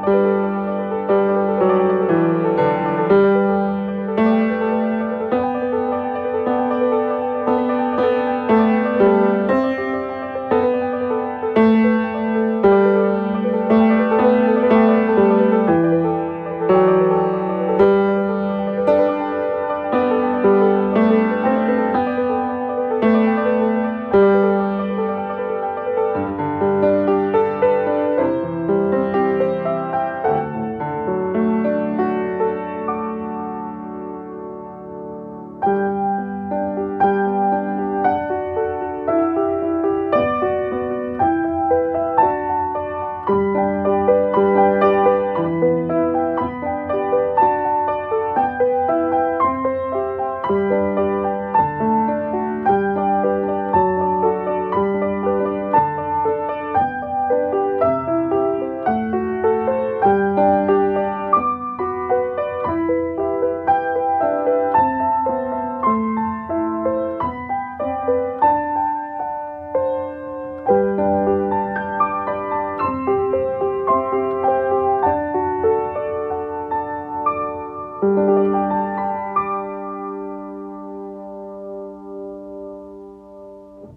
Música